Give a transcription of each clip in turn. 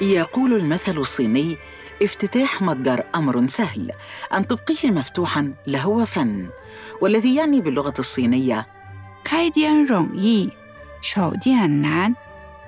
يقول المثل الصيني افتتاح متجر أمر سهل أن تبقيه مفتوحا لهو فن والذي يعني باللغة الصينية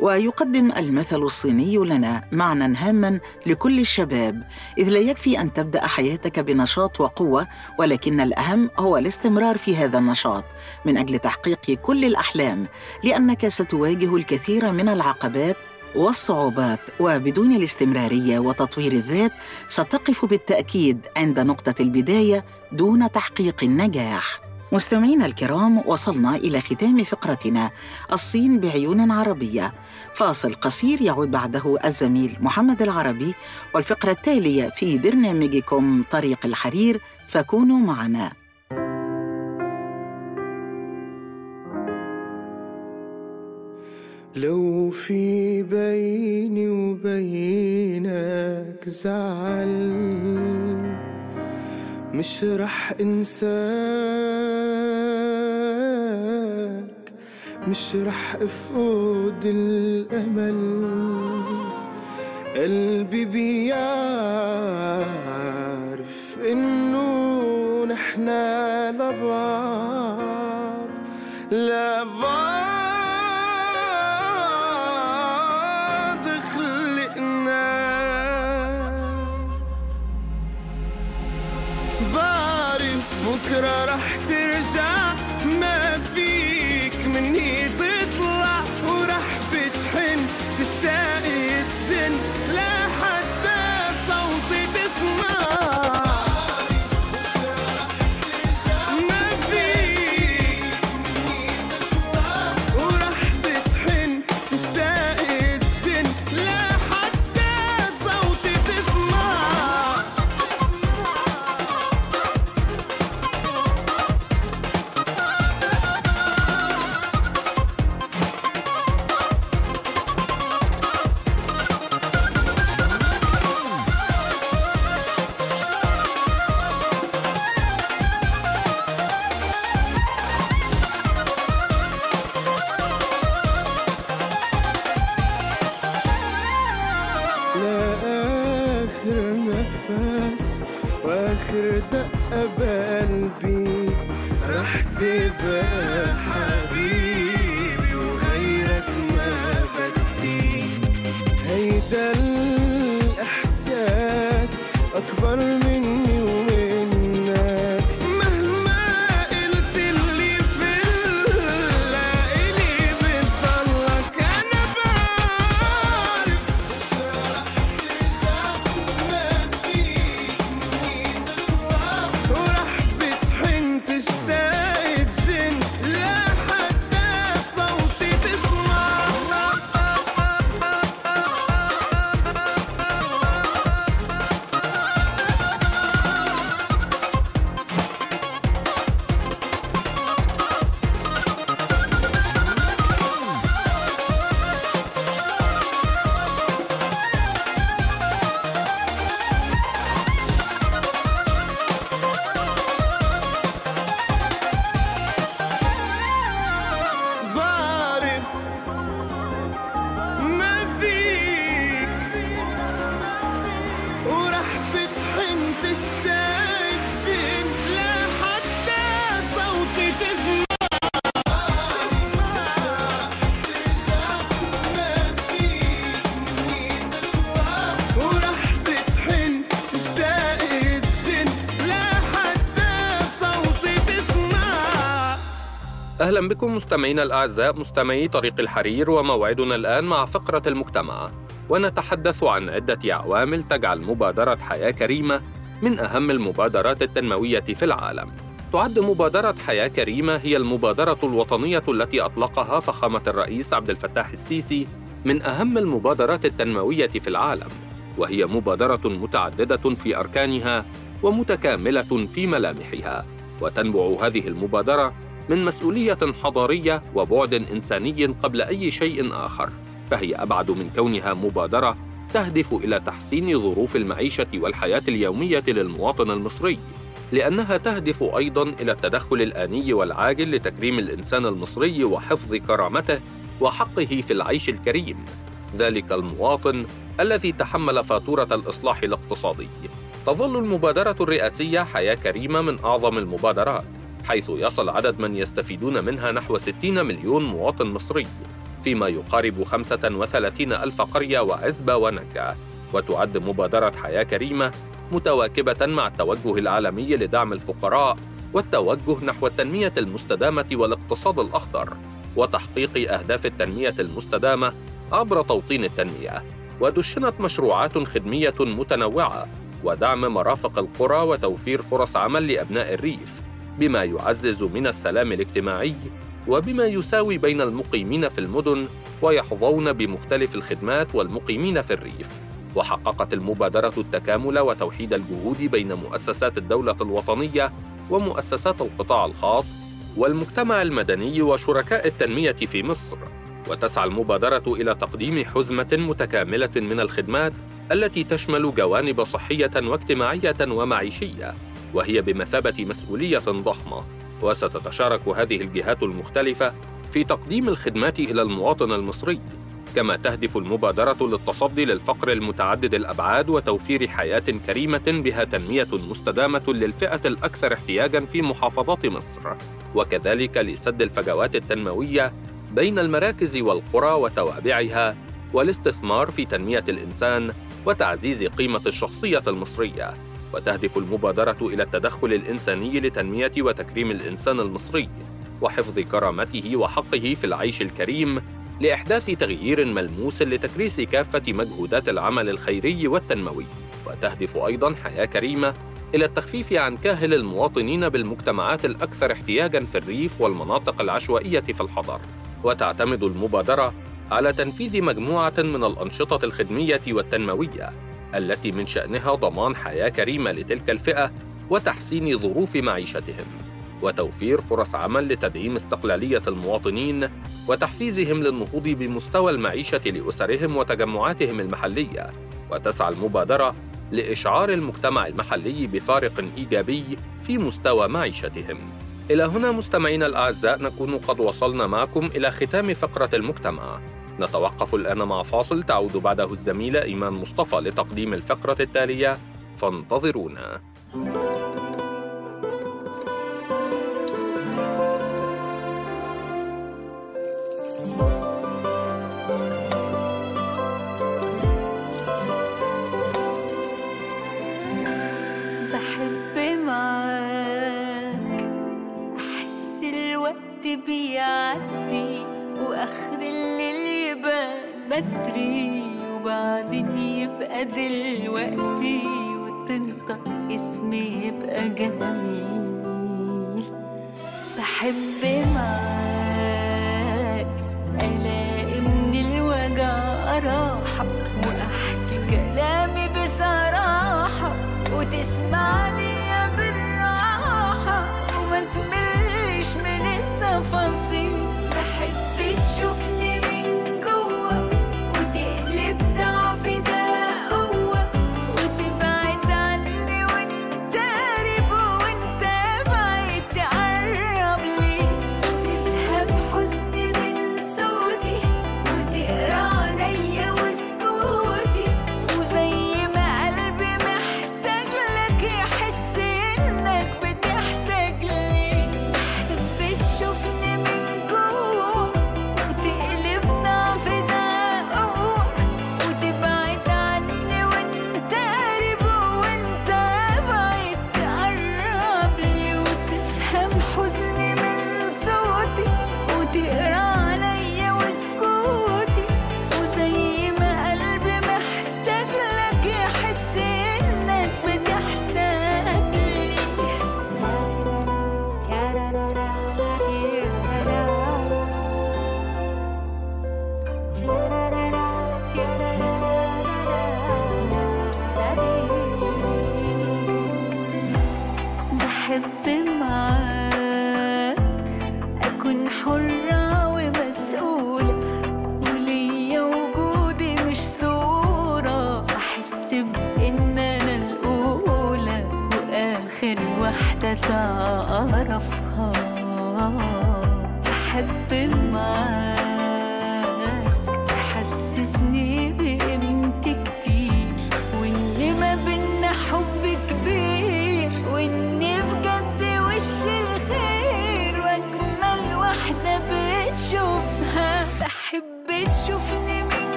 ويقدم المثل الصيني لنا معنى هاما لكل الشباب إذ لا يكفي أن تبدأ حياتك بنشاط وقوة ولكن الأهم هو الاستمرار في هذا النشاط من أجل تحقيق كل الأحلام لأنك ستواجه الكثير من العقبات والصعوبات وبدون الاستمرارية وتطوير الذات ستقف بالتأكيد عند نقطة البداية دون تحقيق النجاح. مستمعينا الكرام وصلنا إلى ختام فقرتنا الصين بعيون عربية. فاصل قصير يعود بعده الزميل محمد العربي والفقرة التالية في برنامجكم طريق الحرير فكونوا معنا. لو في بيني وبينك زعل مش رح انساك مش رح افقد الامل. قلبي بيعرف إنه نحنا لبعض. لبعض أكبر مني أهلا بكم مستمعينا الأعزاء مستمعي طريق الحرير وموعدنا الآن مع فقرة المجتمع. ونتحدث عن عدة عوامل تجعل مبادرة حياة كريمة من أهم المبادرات التنموية في العالم. تعد مبادرة حياة كريمة هي المبادرة الوطنية التي أطلقها فخامة الرئيس عبد الفتاح السيسي من أهم المبادرات التنموية في العالم. وهي مبادرة متعددة في أركانها ومتكاملة في ملامحها. وتنبع هذه المبادرة من مسؤولية حضارية وبعد إنساني قبل أي شيء آخر فهي أبعد من كونها مبادرة تهدف إلى تحسين ظروف المعيشة والحياة اليومية للمواطن المصري لأنها تهدف أيضاً إلى التدخل الآني والعاجل لتكريم الإنسان المصري وحفظ كرامته وحقه في العيش الكريم. ذلك المواطن الذي تحمل فاتورة الإصلاح الاقتصادي. تظل المبادرة الرئاسية حياة كريمة من أعظم المبادرات. حيث يصل عدد من يستفيدون منها نحو 60 مليون مواطن مصري فيما يقارب 35 ألف قرية وعزبة ونكة وتعد مبادرة حياة كريمة متواكبة مع التوجه العالمي لدعم الفقراء والتوجه نحو التنمية المستدامة والاقتصاد الأخضر وتحقيق أهداف التنمية المستدامة عبر توطين التنمية ودشنت مشروعات خدمية متنوعة ودعم مرافق القرى وتوفير فرص عمل لأبناء الريف. بما يعزز من السلام الاجتماعي وبما يساوي بين المقيمين في المدن ويحظون بمختلف الخدمات والمقيمين في الريف. وحققت المبادرة التكامل وتوحيد الجهود بين مؤسسات الدولة الوطنية ومؤسسات القطاع الخاص والمجتمع المدني وشركاء التنمية في مصر. وتسعى المبادرة إلى تقديم حزمة متكاملة من الخدمات التي تشمل جوانب صحية واجتماعية ومعيشية. وهي بمثابة مسؤولية ضخمة وستتشارك هذه الجهات المختلفة في تقديم الخدمات إلى المواطن المصري كما تهدف المبادرة للتصدي للفقر المتعدد الأبعاد وتوفير حياة كريمة بها تنمية مستدامة للفئة الأكثر احتياجاً في محافظات مصر، وكذلك لسد الفجوات التنموية بين المراكز والقرى وتوابعها والاستثمار في تنمية الإنسان وتعزيز قيمة الشخصية المصرية. وتهدف المبادرة إلى التدخل الإنساني لتنمية وتكريم الإنسان المصري وحفظ كرامته وحقه في العيش الكريم لإحداث تغيير ملموس لتكريس كافة مجهودات العمل الخيري والتنموي. وتهدف أيضاً حياة كريمة إلى التخفيف عن كاهل المواطنين بالمجتمعات الأكثر احتياجاً في الريف والمناطق العشوائية في الحضر. وتعتمد المبادرة على تنفيذ مجموعة من الأنشطة الخدمية والتنموية التي من شأنها ضمان حياة كريمة لتلك الفئة وتحسين ظروف معيشتهم وتوفير فرص عمل لتدعيم استقلالية المواطنين وتحفيزهم للنهوض بمستوى المعيشة لأسرهم وتجمعاتهم المحلية وتسعى المبادرة لإشعار المجتمع المحلي بفارق إيجابي في مستوى معيشتهم. إلى هنا مستمعينا الأعزاء نكون قد وصلنا معكم إلى ختام فقرة المجتمع. نتوقف الآن مع فاصل تعود بعده الزميلة إيمان مصطفى لتقديم الفقرة التالية. فانتظرونا.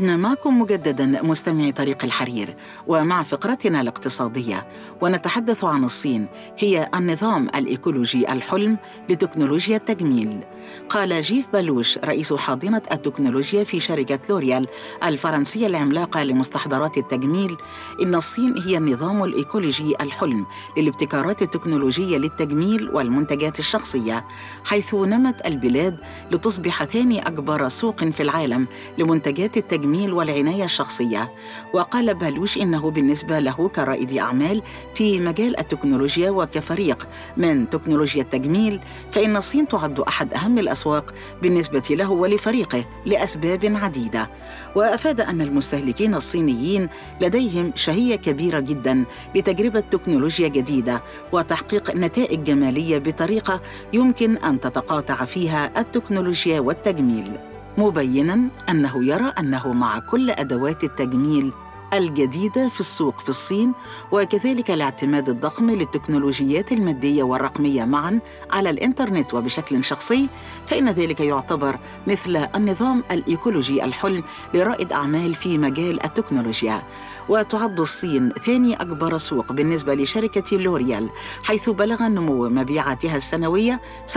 عدنا معكم مجددا مستمعي طريق الحرير ومع فقرتنا الاقتصادية ونتحدث عن الصين هي النظام الإيكولوجي الحلم لتكنولوجيا التجميل. قال جيف بلوش رئيس حاضنة التكنولوجيا في شركة لوريال الفرنسية العملاقة لمستحضرات التجميل إن الصين هي النظام الإيكولوجي الحلم للابتكارات التكنولوجية للتجميل والمنتجات الشخصية حيث نمت البلاد لتصبح ثاني أكبر سوق في العالم لمنتجات التجميل والعناية الشخصية. وقال بالوش إنه بالنسبة له كرائد أعمال في مجال التكنولوجيا وكفريق من تكنولوجيا التجميل فإن الصين تعد أحد أهم الأسواق بالنسبة له ولفريقه لأسباب عديدة. وأفاد أن المستهلكين الصينيين لديهم شهية كبيرة جدا لتجربة تكنولوجيا جديدة وتحقيق نتائج جمالية بطريقة يمكن أن تتقاطع فيها التكنولوجيا والتجميل. مبينا أنه يرى أنه مع كل أدوات التجميل الجديدة في السوق في الصين وكذلك الاعتماد الضخم للتكنولوجيات المادية والرقمية معا على الإنترنت وبشكل شخصي فإن ذلك يعتبر مثل النظام الإيكولوجي الحلم لرائد أعمال في مجال التكنولوجيا. وتعد الصين ثاني أكبر سوق بالنسبة لشركة لوريال حيث بلغ نمو مبيعاتها السنوية 27%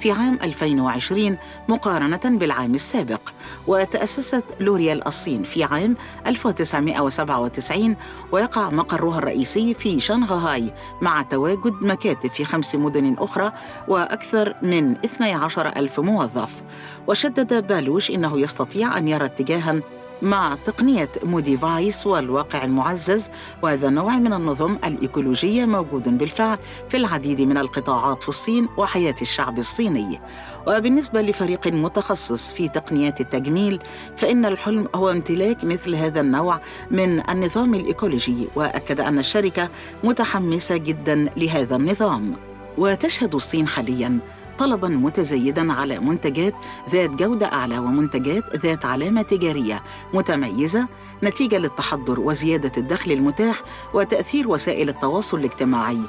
في عام 2020 مقارنة بالعام السابق. وتأسست لوريال الصين في عام 1997 ويقع مقرها الرئيسي في شنغهاي مع تواجد مكاتب في خمس مدن أخرى وأكثر من 12 ألف موظف. وشدد بالوش إنه يستطيع أن يرى اتجاها مع تقنية ModiFace والواقع المعزز وهذا النوع من النظم الإيكولوجية موجود بالفعل في العديد من القطاعات في الصين وحياة الشعب الصيني. وبالنسبة لفريق متخصص في تقنيات التجميل فإن الحلم هو امتلاك مثل هذا النوع من النظام الإيكولوجي وأكد أن الشركة متحمسة جدا لهذا النظام. وتشهد الصين حاليا طلبا متزايدا على منتجات ذات جودة أعلى ومنتجات ذات علامة تجارية متميزة نتيجة للتحضر وزيادة الدخل المتاح وتأثير وسائل التواصل الاجتماعي.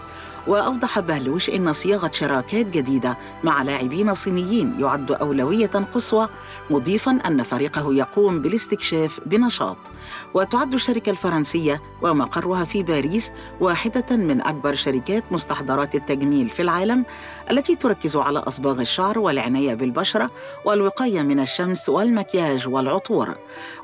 وأوضح بهلوش إن صياغة شراكات جديدة مع لاعبين صينيين يعد أولوية قصوى مضيفا أن فريقه يقوم بالاستكشاف بنشاط. وتعد الشركة الفرنسية ومقرها في باريس واحدة من أكبر شركات مستحضرات التجميل في العالم التي تركز على أصباغ الشعر والعناية بالبشرة والوقاية من الشمس والمكياج والعطور.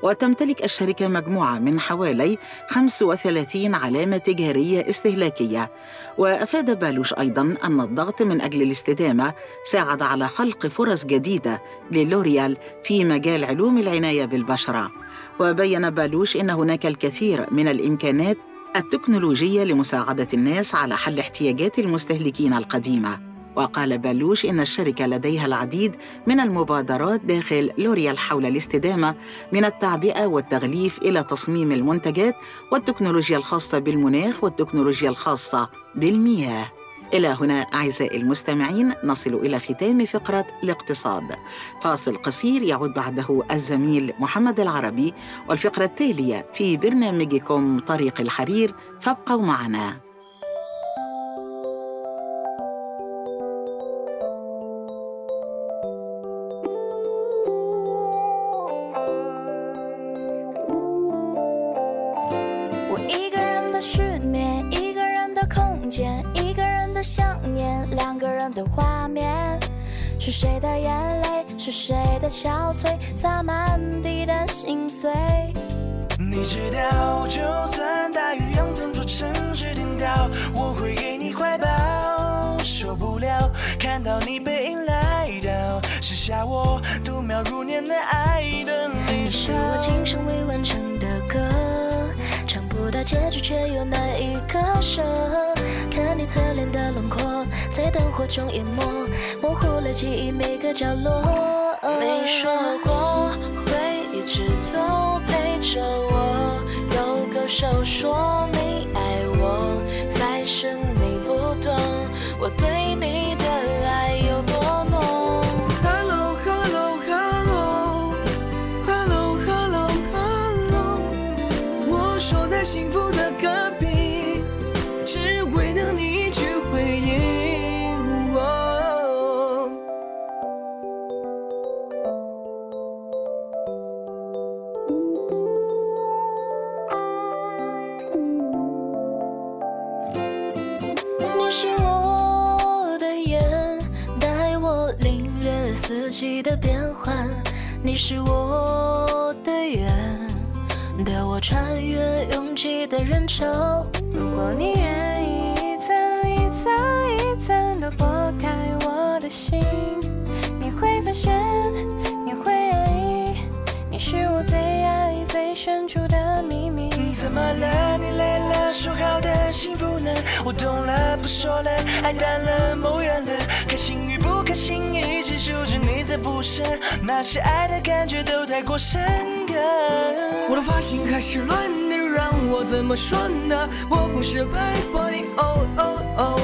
وتمتلك الشركة مجموعة من حوالي 35 علامة تجارية استهلاكية. وأفاد بالوش أيضا أن الضغط من أجل الاستدامة ساعد على خلق فرص جديدة للوريال في مجال علوم العناية بالبشرة. وبين بالوش إن هناك الكثير من الإمكانات التكنولوجية لمساعدة الناس على حل احتياجات المستهلكين القديمة. وقال بالوش إن الشركة لديها العديد من المبادرات داخل لوريال حول الاستدامة من التعبئة والتغليف إلى تصميم المنتجات والتكنولوجيا الخاصة بالمناخ والتكنولوجيا الخاصة بالمياه. إلى هنا أعزائي المستمعين نصل إلى ختام فقرة الاقتصاد. فاصل قصير يعود بعده الزميل محمد العربي والفقرة التالية في برنامجكم طريق الحرير فابقوا معنا. 你知道，就算大雨让整座城市颠倒，我会给你怀抱。受不了看到你背影来到，写下我度秒如年的爱的离你是。我今生未完成的歌，唱不到结局，却又难以割舍。看你侧脸的轮廓，在灯火中淹没，模糊了记忆每个角落。你说过直都，陪着我。勾勾手说你爱我，还是你是我的眼，带我领略四季的变换。你是我的眼，带我穿越拥挤的人潮。如果你愿意一层一层一层地剥开我的心，你会发现，你会爱，你是我最爱最深处的。怎么了？你累了？说好的幸福呢？我懂了，不说了，爱淡了，梦远了，开心与不开心一直数着你在不舍，那些爱的感觉都太过深刻。我的发型开始乱的，让我怎么说呢？我不是 bad boy，哦哦哦，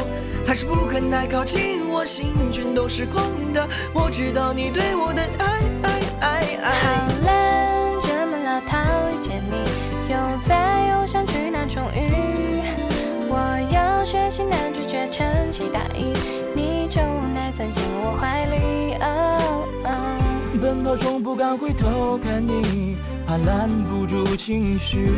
还是不肯太靠近我，心全都是空的。我知道你对我的爱起大衣，你就耐钻进我怀里。哦哦奔跑中不敢回头看你，怕拦不住情绪。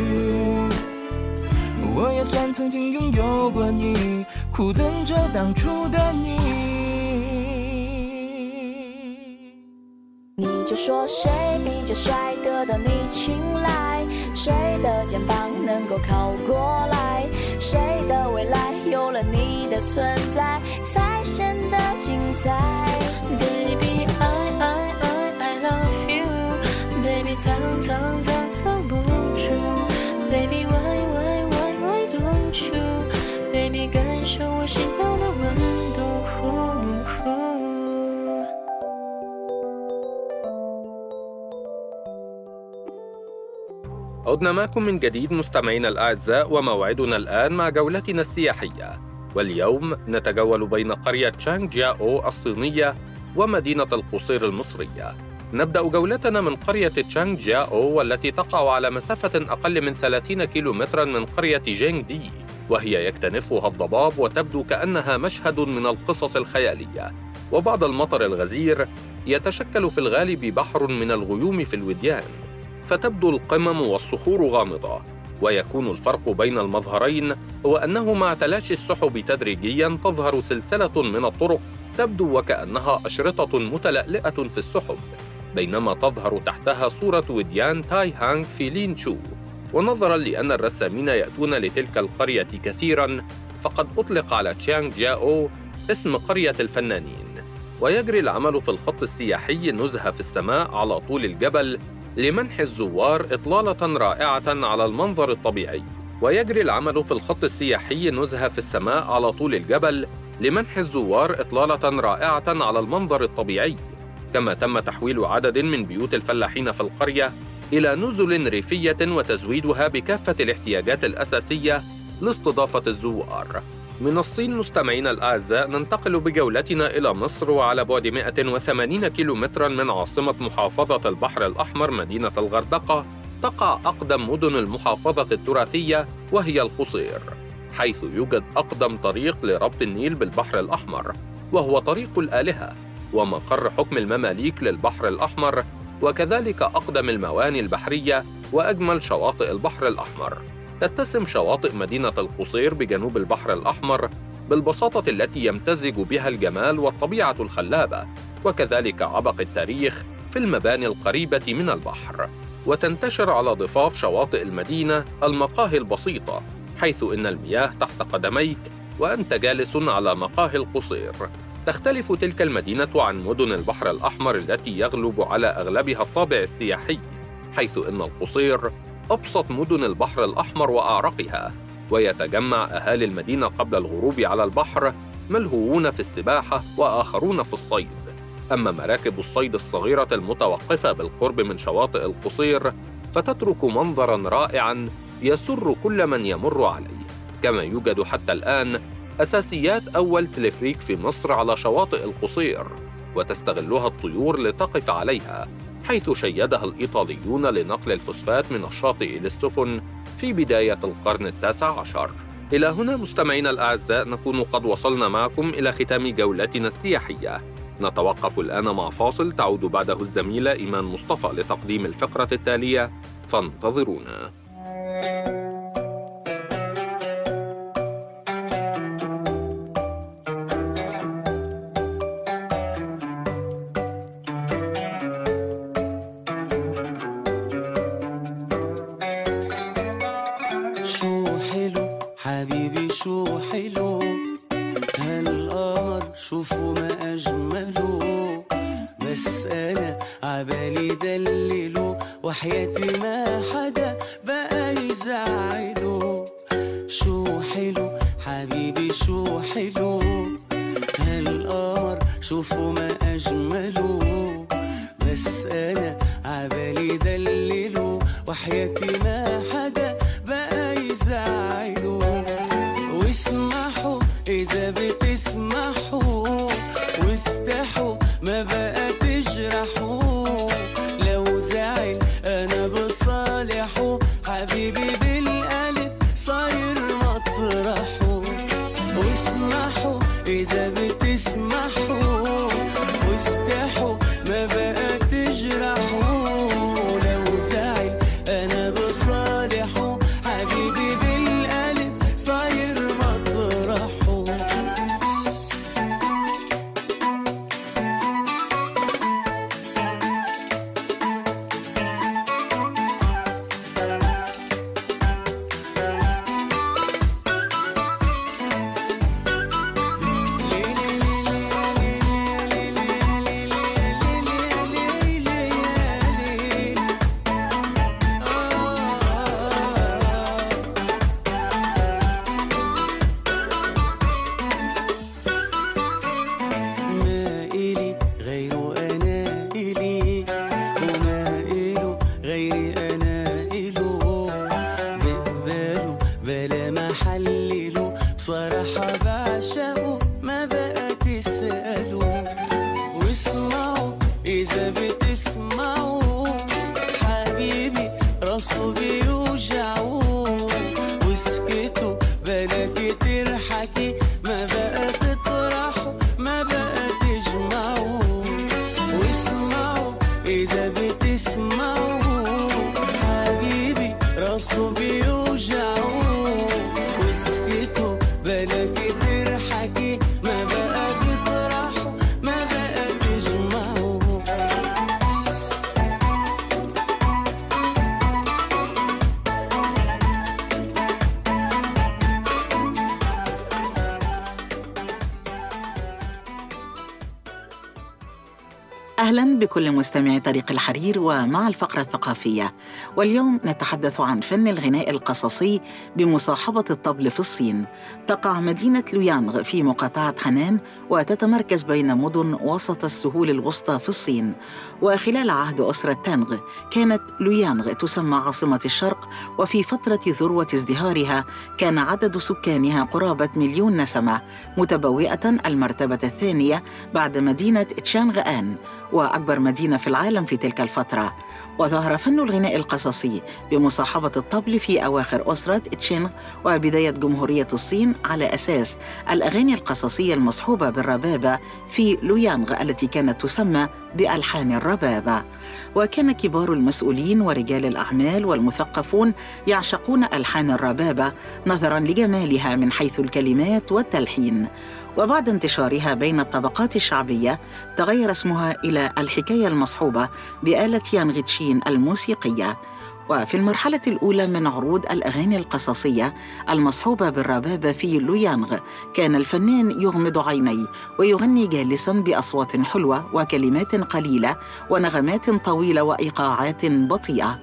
我也算曾经拥有过你，苦等着当初的你。你就说谁比较帅，得到你青睐？谁的肩膀能够靠过来？谁的未来有了你的存在，才显得精彩？Baby I I I I love you，Baby 藏藏藏 عدنا معكم من جديد مستمعينا الأعزاء وموعدنا الآن مع جولتنا السياحية. واليوم نتجول بين قرية تشانغ جياو الصينية ومدينة القصير المصرية. نبدأ جولتنا من قرية تشانغ جياو والتي تقع على مسافة أقل من 30 كيلومترا من قرية جينغ دي وهي يكتنفها الضباب وتبدو كأنها مشهد من القصص الخيالية. وبعد المطر الغزير يتشكل في الغالب بحر من الغيوم في الوديان. فتبدو القمم والصخور غامضة ويكون الفرق بين المظهرين هو أنه مع تلاشي السحب تدريجياً تظهر سلسلة من الطرق تبدو وكأنها أشرطة متلألئة في السحب بينما تظهر تحتها صورة وديان تاي هانغ في لين شو ونظراً لأن الرسامين يأتون لتلك القرية كثيراً فقد أطلق على تشيانغ جياو اسم قرية الفنانين. ويجري العمل في الخط السياحي نزهة في السماء على طول الجبل لمنح الزوار إطلالة رائعة على المنظر الطبيعي. ويجري العمل في الخط السياحي نزهة في السماء على طول الجبل لمنح الزوار إطلالة رائعة على المنظر الطبيعي. كما تم تحويل عدد من بيوت الفلاحين في القرية إلى نزل ريفية وتزويدها بكافة الاحتياجات الأساسية لاستضافة الزوار. من الصين مستمعينا الأعزاء ننتقل بجولتنا إلى مصر وعلى بعد 180 كيلومترا من عاصمة محافظة البحر الأحمر مدينة الغردقة تقع أقدم مدن المحافظة التراثية وهي القصير حيث يوجد أقدم طريق لربط النيل بالبحر الأحمر وهو طريق الآلهة ومقر حكم المماليك للبحر الأحمر وكذلك أقدم المواني البحرية وأجمل شواطئ البحر الأحمر. تتسم شواطئ مدينة القصير بجنوب البحر الأحمر بالبساطة التي يمتزج بها الجمال والطبيعة الخلابة وكذلك عبق التاريخ في المباني القريبة من البحر. وتنتشر على ضفاف شواطئ المدينة المقاهي البسيطة حيث إن المياه تحت قدميك وأنت جالس على مقاهي القصير. تختلف تلك المدينة عن مدن البحر الأحمر التي يغلب على أغلبها الطابع السياحي حيث إن القصير أبسط مدن البحر الأحمر وأعرقها ويتجمع أهالي المدينة قبل الغروب على البحر ملهوون في السباحة وآخرون في الصيد. أما مراكب الصيد الصغيرة المتوقفة بالقرب من شواطئ القصير فتترك منظراً رائعاً يسر كل من يمر عليه. كما يوجد حتى الآن أساسيات أول تلفريك في مصر على شواطئ القصير وتستغلها الطيور لتقف عليها. حيث شيدها الإيطاليون لنقل الفوسفات من الشاطئ للسفن في بداية القرن التاسع عشر. إلى هنا مستمعينا الأعزاء نكون قد وصلنا معكم إلى ختام جولتنا السياحية. نتوقف الآن مع فاصل تعود بعده الزميلة إيمان مصطفى لتقديم الفقرة التالية. فانتظرونا. شوفوا ما أجمله. بس أنا عبالي دلله وحياتي ما حدا بقى يزعله. eu já بكل مستمعي طريق الحرير ومع الفقرة الثقافية. واليوم نتحدث عن فن الغناء القصصي بمصاحبة الطبل في الصين. تقع مدينة لويانغ في مقاطعة خنان وتتمركز بين مدن وسط السهول الوسطى في الصين. وخلال عهد أسرة تانغ كانت لويانغ تسمى عاصمة الشرق وفي فترة ذروة ازدهارها كان عدد سكانها قرابة مليون نسمة متبوئة المرتبة الثانية بعد مدينة تشانغ آن. وأكبر مدينة في العالم في تلك الفترة. وظهر فن الغناء القصصي بمصاحبة الطبل في أواخر أسرة تشينغ وبداية جمهورية الصين على أساس الأغاني القصصية المصحوبة بالربابة في لويانغ التي كانت تسمى بألحان الربابة. وكان كبار المسؤولين ورجال الأعمال والمثقفون يعشقون ألحان الربابة نظراً لجمالها من حيث الكلمات والتلحين. وبعد انتشارها بين الطبقات الشعبية تغير اسمها إلى الحكاية المصحوبة بآلة يانغتشين الموسيقية. وفي المرحلة الأولى من عروض الأغاني القصصية المصحوبة بالربابة في لويانغ كان الفنان يغمض عينيه ويغني جالسا بأصوات حلوة وكلمات قليلة ونغمات طويلة وإيقاعات بطيئة.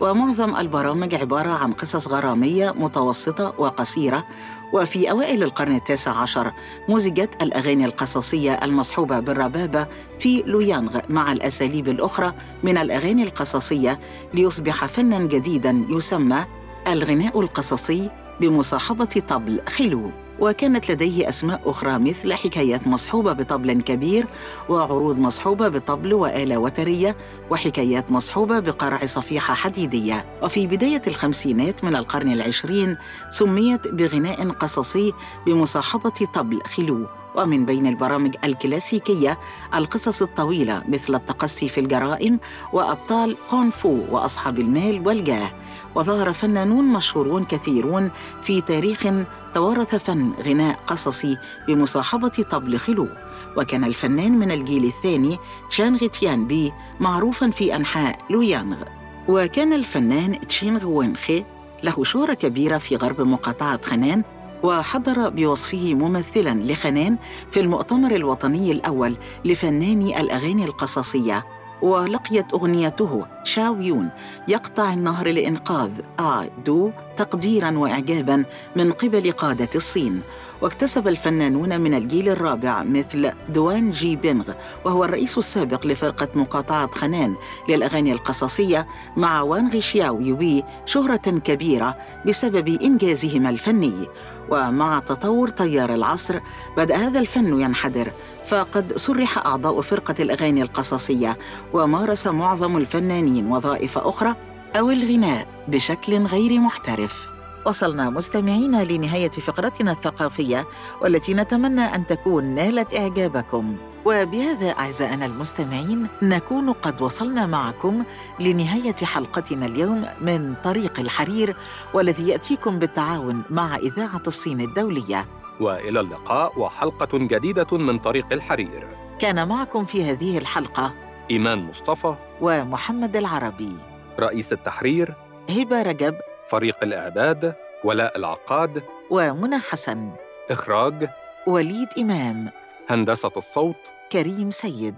ومعظم البرامج عبارة عن قصص غرامية متوسطة وقصيرة وفي أوائل القرن التاسع عشر مزجت الأغاني القصصية المصحوبة بالربابة في لويانغ مع الأساليب الأخرى من الأغاني القصصية ليصبح فناً جديداً يسمى الغناء القصصي بمصاحبة طبل خلو وكانت لديه أسماء أخرى مثل حكايات مصحوبة بطبل كبير وعروض مصحوبة بطبل وآلة وترية وحكايات مصحوبة بقرع صفيحة حديدية. وفي بداية الخمسينات من القرن العشرين سميت بغناء قصصي بمصاحبة طبل خلو. ومن بين البرامج الكلاسيكية القصص الطويلة مثل التقصي في الجرائم وأبطال كونغ فو وأصحاب المال والجاه. وظهر فنانون مشهورون كثيرون في تاريخ توارث فن غناء قصصي بمصاحبة طبل خلو. وكان الفنان من الجيل الثاني تشانغ تيان بي معروفا في أنحاء لويانغ. وكان الفنان تشينغ وينخي له شهرة كبيرة في غرب مقاطعة خنان وحضر بوصفه ممثلا لخنان في المؤتمر الوطني الأول لفناني الأغاني القصصية. ولقيت أغنيته شاو يون يقطع النهر لإنقاذ آ دو تقديرا وإعجابا من قبل قادة الصين. واكتسب الفنانون من الجيل الرابع مثل دوان جي بينغ وهو الرئيس السابق لفرقة مقاطعة خنان للأغاني القصصية مع وانغ شياو يوي شهرة كبيرة بسبب إنجازهما الفني. ومع تطور تيار العصر بدأ هذا الفن ينحدر فقد سرح أعضاء فرقة الأغاني القصصية ومارس معظم الفنانين وظائف أخرى أو الغناء بشكل غير محترف. وصلنا مستمعينا لنهاية فقرتنا الثقافية والتي نتمنى أن تكون نالت إعجابكم. وبهذا أعزائنا المستمعين نكون قد وصلنا معكم لنهاية حلقتنا اليوم من طريق الحرير والذي يأتيكم بالتعاون مع إذاعة الصين الدولية. وإلى اللقاء وحلقة جديدة من طريق الحرير. كان معكم في هذه الحلقة إيمان مصطفى ومحمد العربي. رئيس التحرير هبة رجب فريق الإعداد ولاء العقاد ومنى حسن. إخراج وليد إمام. هندسة الصوت كريم سيد.